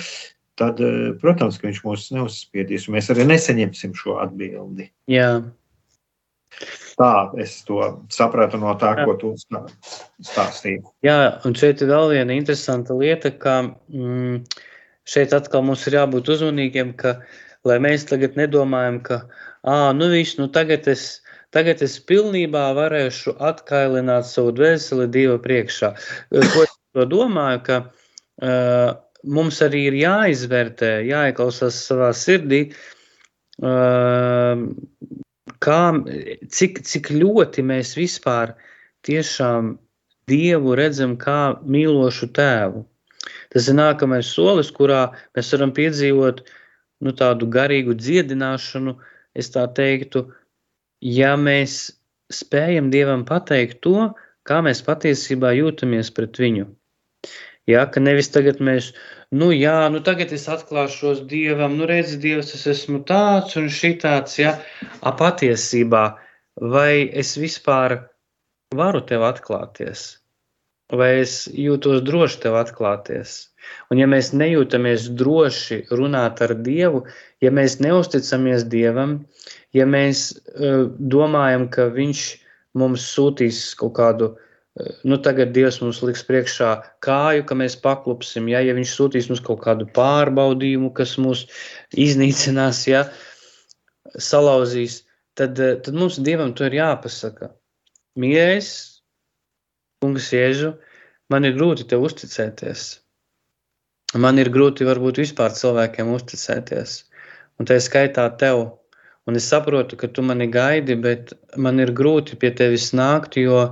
tad, eh, protams, ka viņš mūs neuzspiedīs, un mēs arī nesaņemsim šo atbildi. Jā. Tā es to sapratu no tā, ko tu stāstīji. Jā, un šeit ir vēl viena interesanta lieta, ka mm, šeit atkal mums ir jābūt uzmanīgiem, ka lai mēs tagad nedomājam, ka ah, nu viss, nu tagad es, tagad es pilnībā varēšu atkailināt savu dvēseli Dieva priekšā. Ko es to domāju, ka uh, mums arī ir jāizvērtē, jāieklausās savā sirdī, uh, kā, cik, cik ļoti mēs vispār tiešām Dievu redzam kā mīlošu tēvu. Tas ir nākamais solis, kurā mēs varam piedzīvot nu, tādu garīgu dziedināšanu. Es tā teiktu, ja mēs spējam Dievam pateikt to, kā mēs patiesībā jūtamies pret viņu. Ja, ka nevis tagad mēs, nu jā, nu tagad es atklāšos Dievam, nu redzi, Dievs, es esmu tāds un šitāds, ja, a patiesībā, vai es vispār varu tev atklāties? Vai es jūtos droši tev atklāties. Un ja mēs nejūtamies droši runāt ar Dievu, ja mēs neusticamies Dievam, ja mēs uh, domājam, ka Viņš mums sūtīs kaut kādu, uh, nu tagad Dievs mums liks priekšā kāju, ka mēs paklupsim, ja, ja Viņš sūtīs mums kaut kādu pārbaudījumu, kas mūs iznīcinās, ja, salauzīs, tad, uh, tad mums Dievam to ir jāpasaka. Mīļais, Kungs, Jēzu, man ir grūti tev uzticēties. Man ir grūti varbūt vispār cilvēkiem uzticēties. Un tā skaitā tev. Un es saprotu, ka tu mani gaidi, bet man ir grūti pie tevis nākt, jo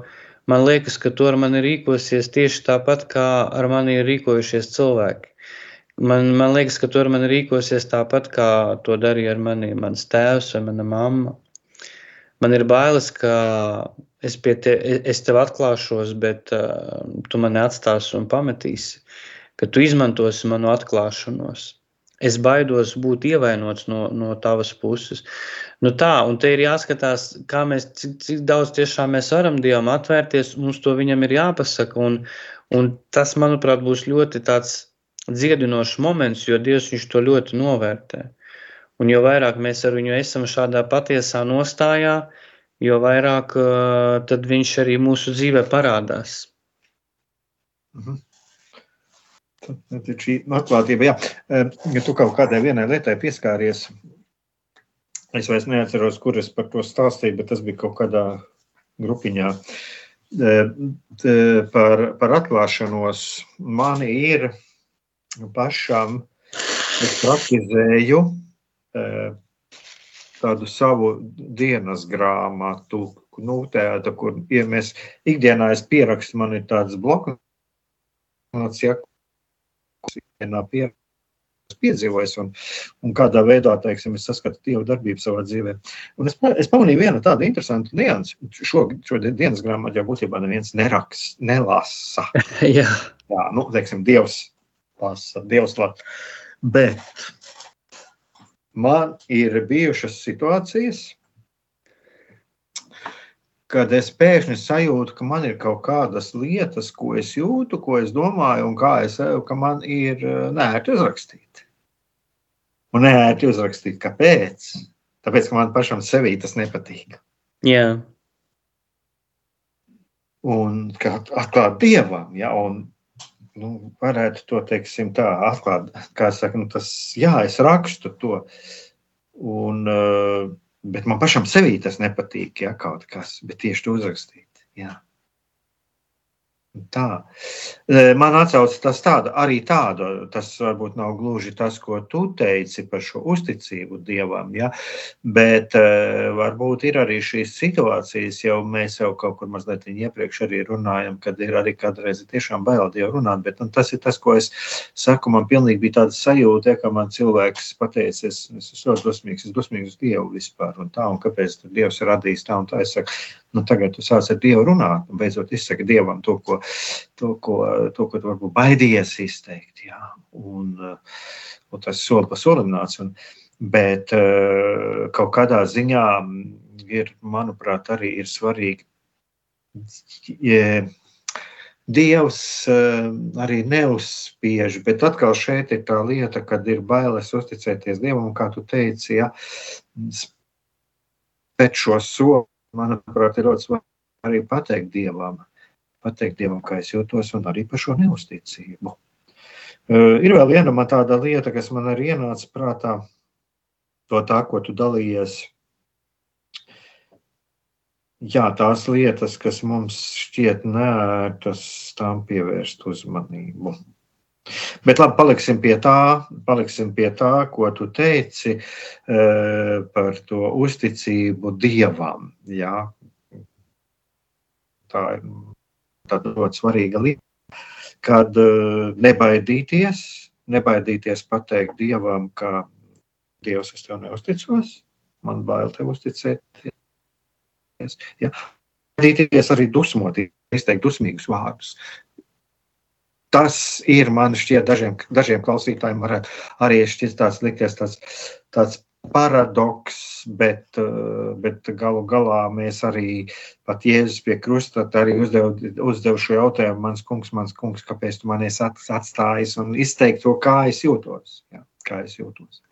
man liekas, ka tu ar mani rīkosies tieši tāpat, kā ar mani ir rīkojušies cilvēki. Man, man liekas, ka tu ar mani rīkosies tāpat, kā to darīja ar mani mans tēvs vai mana mamma. Man ir bailes, ka es, te, es tev atklāšos, bet uh, tu mani atstāsi un pametīsi, ka tu izmantosi manu atklāšanos. Es baidos būt ievainots no, no tavas puses. Nu tā, un te ir jāskatās, kā mēs, cik, cik daudz tiešām mēs varam Dievam atvērties, mums to viņam ir jāpasaka. Un, un tas, manuprāt, būs ļoti tāds dziedinošs moments, jo Dievs to ļoti novērtē. Un jo vairāk mēs ar viņu esam šādā patiesā nostājā, jo vairāk uh, viņš arī mūsu dzīvē parādās. Mhm. Tad šī atklātība. Jā. Ja tu kaut kādai vienai lietai pieskāries, es vairs neatceros, kur es par to stāstīju, bet tas bija kaut kādā grupiņā. Par, par atklāšanos man ir pašam es praktizēju tādu savu dienas grāmatu, nu, tāda, kur ja mēs ikdienā es pierakstu, man ir tāds bloks, ja, ikdienā pierakstu piedzīvojis un, un kādā veidā, teiksim, es saskatu Dievu darbību savā dzīvē. Un es, es pamanīju vienu tādu interesantu niansu. Šo, šo dienas grāmatu jau būtībā neviens neraks, nelasa. Jā. Jā, nu, teiksim, Dievs lasa, Dievs lasa. Bet man ir bijušas situācijas, kad es pēkšņi sajūtu, ka man ir kaut kādas lietas, ko es jūtu, ko es domāju, un kā es eju, ka man ir eh, nērti uzrakstīt. Un nērti uzrakstīt, kāpēc? Tāpēc, ka man pašam sevī tas nepatīk. Jā. Un kā atklāt dievam, ja, un nu, varētu to teiksim, tā atklāt. Kā saka, nu, tas, jā, es rakstu to, un, uh, bet man pašam sevī tas nepatīk, ja kaut kas, bet tieši to uzrakstīt. Jā. Tā. Man atcaucas tas tāda, arī tāda, tas varbūt nav gluži tas, ko tu teici par šo uzticību Dievam, ja? bet uh, varbūt ir arī šīs situācijas, jau mēs jau kaut kur mazliet iepriekš arī runājam, kad ir arī kādreiz tiešām bail Dievu runāt, bet nu, tas ir tas, ko es saku, man pilnīgi bija tāda sajūta, ja, ka man cilvēks pateica, es, es esmu dosmīgs, es dosmīgs uz Dievu vispār, un tā, un kāpēc Dievs ir radījis tā un tā, es saku, nu tagad tu sāc ar Dievu runāt, un beidzot izsaka Dievam to, ko, to, ko, to, ko tu varbūt baidījies izteikt. Jā. Un, un tas soli pa solim nāca. Un, bet eh, kaut kādā ziņā ir, manuprāt, arī ir svarīgi. Dievs eh, arī neuzspiež, bet atkal šeit ir tā lieta, kad ir bailes uzticēties Dievam, kā tu teici, ja, pēc šo soli, manuprāt, ir ļoti svarīgi arī pateikt Dievam, pateikt Dievam, kā es jūtos, un arī par šo neusticību. Ir vēl viena tāda lieta, kas man arī ienāca prātā, to tā, ko tu dalījies. Jā, tās lietas, kas mums šķiet nērtas, tām pievērst uzmanību. Bet labi, paliksim pie tā, paliksim pie tā ko tu teici par to uzticību Dievam. Jā. Tā ir tāda ļoti svarīga lieta, kad uh, nebaidīties, nebaidīties pateikt Dievam, ka Dievs es tev neusticos, man bail tev uzticēties. Ja. Baidīties arī dusmoties, izteikt dusmīgus vārdus. Tas ir man šķiet, dažiem, dažiem klausītājiem varētu arī šķiet tāds likties tāds, tāds paradoks, bet, eh, bet galu galā mēs arī pat Jēzus pie krusta arī uzdev, uzdev šo jautājumu, mans kungs, mans kungs, kāpēc tu mani atstājis un izteikt to, kā es jūtos. Jā, kā es jūtos.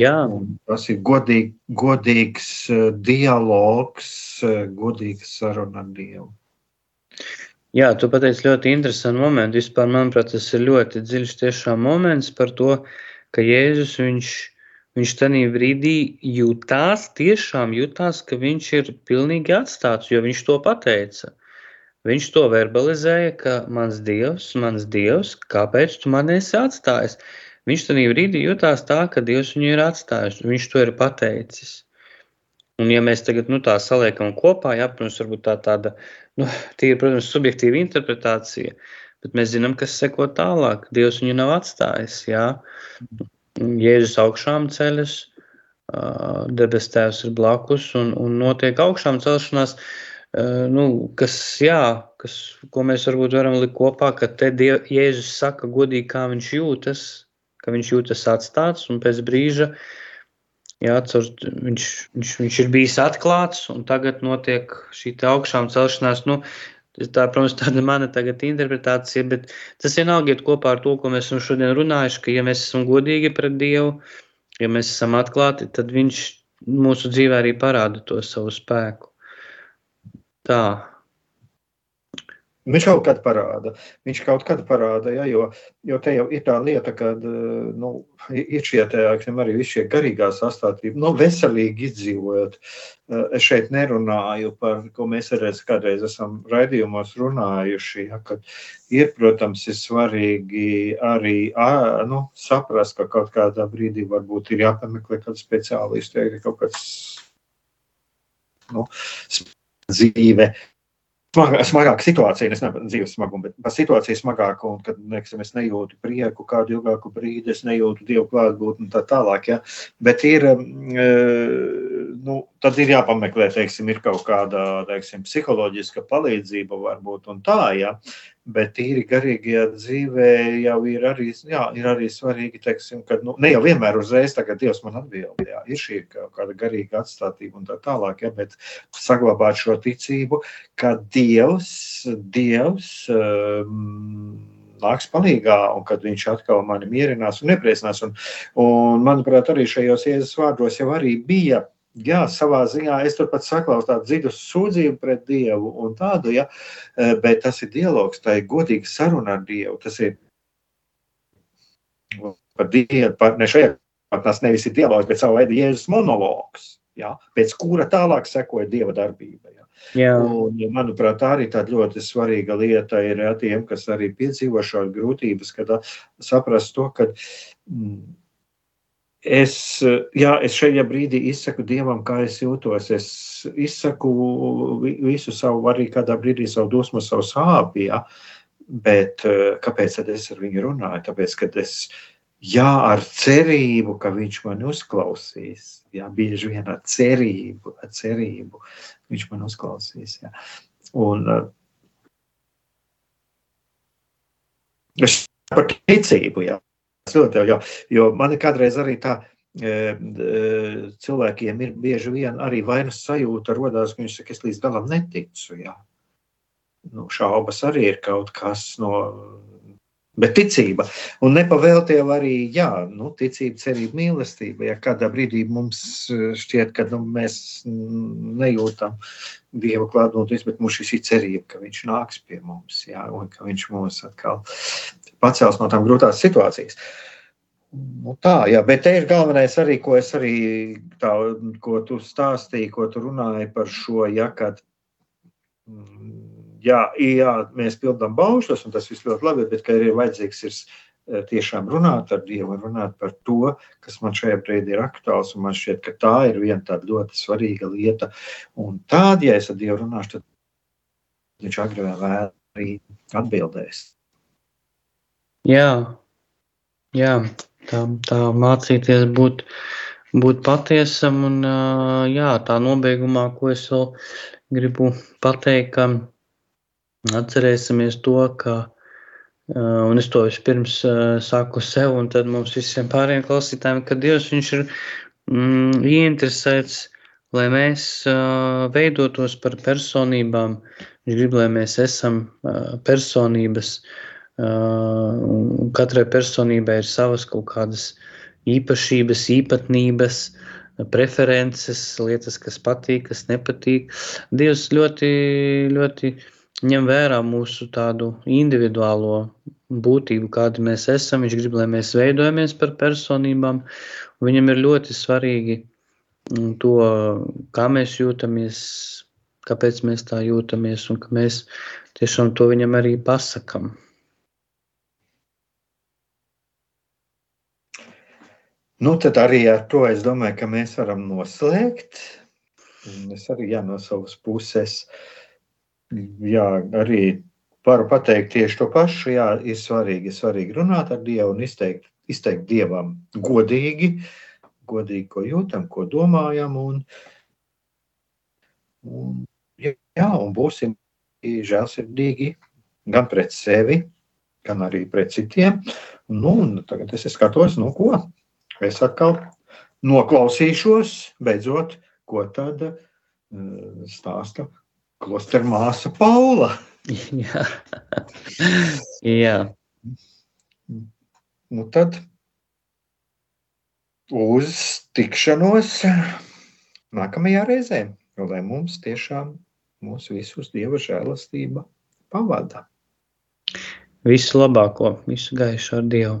Jā. Un tas ir godīgi, godīgs eh, dialogs, eh, godīgs saruna ar Dievu. Jā, tu pateici ļoti interesantu momentu. Vispār, manuprāt, tas ir ļoti dziļš tiešām moments par to, ka Jēzus viņš Viņš tajā brīdī jutās, tiešām jutās, ka viņš ir pilnīgi atstāts, jo viņš to pateica. Viņš to verbalizēja, ka mans dievs, mans dievs, kāpēc tu man esi atstājis? Viņš tajā brīdī jutās tā, ka dievs viņu ir atstājis. Viņš to ir pateicis. Un, ja mēs tagad nu, tā saliekam kopā, jā, protams, tā tāda, nu, tīri, protams, subjektīva interpretācija, bet mēs zinām, kas seko tālāk. Dievs viņu nav atstājis, jā. Jēzus augšām ceļas, debes tēvs ir blakus un, un notiek augšām celšanās, nu, kas, jā, kas, ko mēs varbūt varam likt kopā, ka te Diev, Jēzus saka godīgi, kā viņš jūtas, ka viņš jūtas atstāts un pēc brīža, jā, caur, viņš, viņš, viņš ir bijis atklāts un tagad notiek šī augšām celšanās, nu, Tā, protams, tāda mana tagad interpretācija, bet tas vienalga iet kopā ar to, ko mēs esam šodien runājuši, ka ja mēs esam godīgi pret Dievu, ja mēs esam atklāti, tad viņš mūsu dzīvē arī parāda to savu spēku. Tā. Viņš kaut kad parāda. Viņš kaut kad parāda, ja, jo, jo te jau ir tā lieta, ka nu, ir šie teākļi, arī visi šie garīgā sastāvdaļa, nu, veselīgi izdzīvojot. Es šeit nerunāju par, ko mēs arī kādreiz esam raidījumos runājuši, ja, ir, protams, ir svarīgi arī nu, saprast, ka kaut kādā brīdī varbūt ir jāpameklē kāds speciālists, ja ir kaut kāds nu, dzīve smagāka situācija, es nezinu, dzīves smagumu, bet par situāciju smagāku, un kad, neksim, es nejūtu prieku kādu ilgāku brīdi, es nejūtu Dievu klātbūtni un tā tālāk, ja, bet ir, mm, nu, tad ir jāpameklē, teiksim, ir kaut kāda, teiksim, psiholoģiska palīdzība varbūt tā, ja, bet tīri garīgajā dzīvē jau ir arī, jā, ir arī svarīgi, teiksim, ka nu, ne jau vienmēr uzreiz tagad Dievs man atbild, jā, ir šī kāda garīga atstātība un tā tālāk, jā, bet saglabāt šo ticību, ka Dievs, Dievs um, nāks palīgā, un kad viņš atkal mani mierinās un nepriecinās. Un, un, manuprāt, arī šajos Jēzus vārdos jau arī bija jā, savā ziņā es tur pat saklausu tādu dziļu sūdzību pret Dievu un tādu, ja, eh, bet tas ir dialogs, tā ir godīga saruna ar Dievu. Tas ir par Dievu, par, ne šajā, tas nevis ir dialogs, bet savu veidu Jēzus monologs, ja, pēc kura tālāk sekoja Dieva darbība. Ja. Jā. Un, manuprāt, tā arī tāda ļoti svarīga lieta ir ja, tiem, kas arī piedzīvo šādu grūtības, kad saprast to, ka mm, Es, jā, es šajā brīdī izsaku Dievam, kā es jūtos. Es izsaku visu savu, arī kādā brīdī savu dusmu, savu sāpju. Ja? Bet kāpēc es ar viņu runāju? Tāpēc, ka es jā, ar cerību, ka viņš man uzklausīs. Jā, bieži vien ar cerību, ar cerību viņš man uzklausīs. Jā. Un, es par ticību, jā ļoti, jo, jo man ir kādreiz arī tā, e, e, cilvēkiem ir bieži vien arī vainas sajūta rodās, ka viņš saka, es līdz galam neticu, jā. Nu, šaubas arī ir kaut kas no, bet ticība. Un nepavēltie arī, jā, nu, ticība, cerība, mīlestība, ja kādā brīdī mums šķiet, ka nu, mēs nejūtam Dieva klātbūtnes, bet mums šī cerība, ka viņš nāks pie mums, jā, un ka viņš mūs atkal pacels no tām grūtās situācijas. Nu, tā, jā, bet te ir galvenais arī, ko es arī tā, ko tu stāstīji, ko tu runāji par šo, ja, kad, jā, jā, mēs pildām baušļus, un tas viss ļoti labi, bet ka ir vajadzīgs ir eh, tiešām runāt ar Dievu un runāt par to, kas man šajā brīdī ir aktuāls, man šķiet, ka tā ir viena tāda ļoti svarīga lieta. Un tād, ja es ar Dievu runāšu, tad viņš agrāk vai vēlāk arī atbildēs. Jā, jā tā, tā mācīties būt, būt patiesam un jā, tā nobeigumā, ko es vēl gribu pateikt, ka atcerēsimies to, ka, un es to vispirms saku sev un tad mums visiem pārējiem klausītājiem, ka Dievs ir mm, ieinteresēts, lai mēs veidotos par personībām. Viņš grib, lai mēs esam personības, Uh, katrai personībai ir savas kaut kādas īpašības, īpatnības, preferences, lietas, kas patīk, kas nepatīk. Dievs ļoti, ļoti ņem vērā mūsu tādu individuālo būtību, kāda mēs esam. Viņš grib, lai mēs veidojamies par personībām. Viņam ir ļoti svarīgi mm, to, kā mēs jūtamies, kāpēc mēs tā jūtamies, un ka mēs tiešām to viņam arī pasakām. Nu, tad arī ar to es domāju, ka mēs varam noslēgt. Es arī jā, no savas puses jā, arī varu pateikt tieši to pašu. Jā, ir svarīgi, svarīgi runāt ar Dievu un izteikt, izteikt Dievam godīgi, godīgi, ko jūtam, ko domājam. Un, un, jā, un būsim žēlsirdīgi gan pret sevi, gan arī pret citiem. Nu, tagad es skatos, nu ko. Es atkal noklausīšos, beidzot, ko tad uh, stāsta klostera māsa Paula. Jā. Jā. Nu tad uz tikšanos nākamajā reizē, lai mums tiešām mūsu visus dieva žēlastība pavada. Visu labāko, visu gaišu ar Dievu.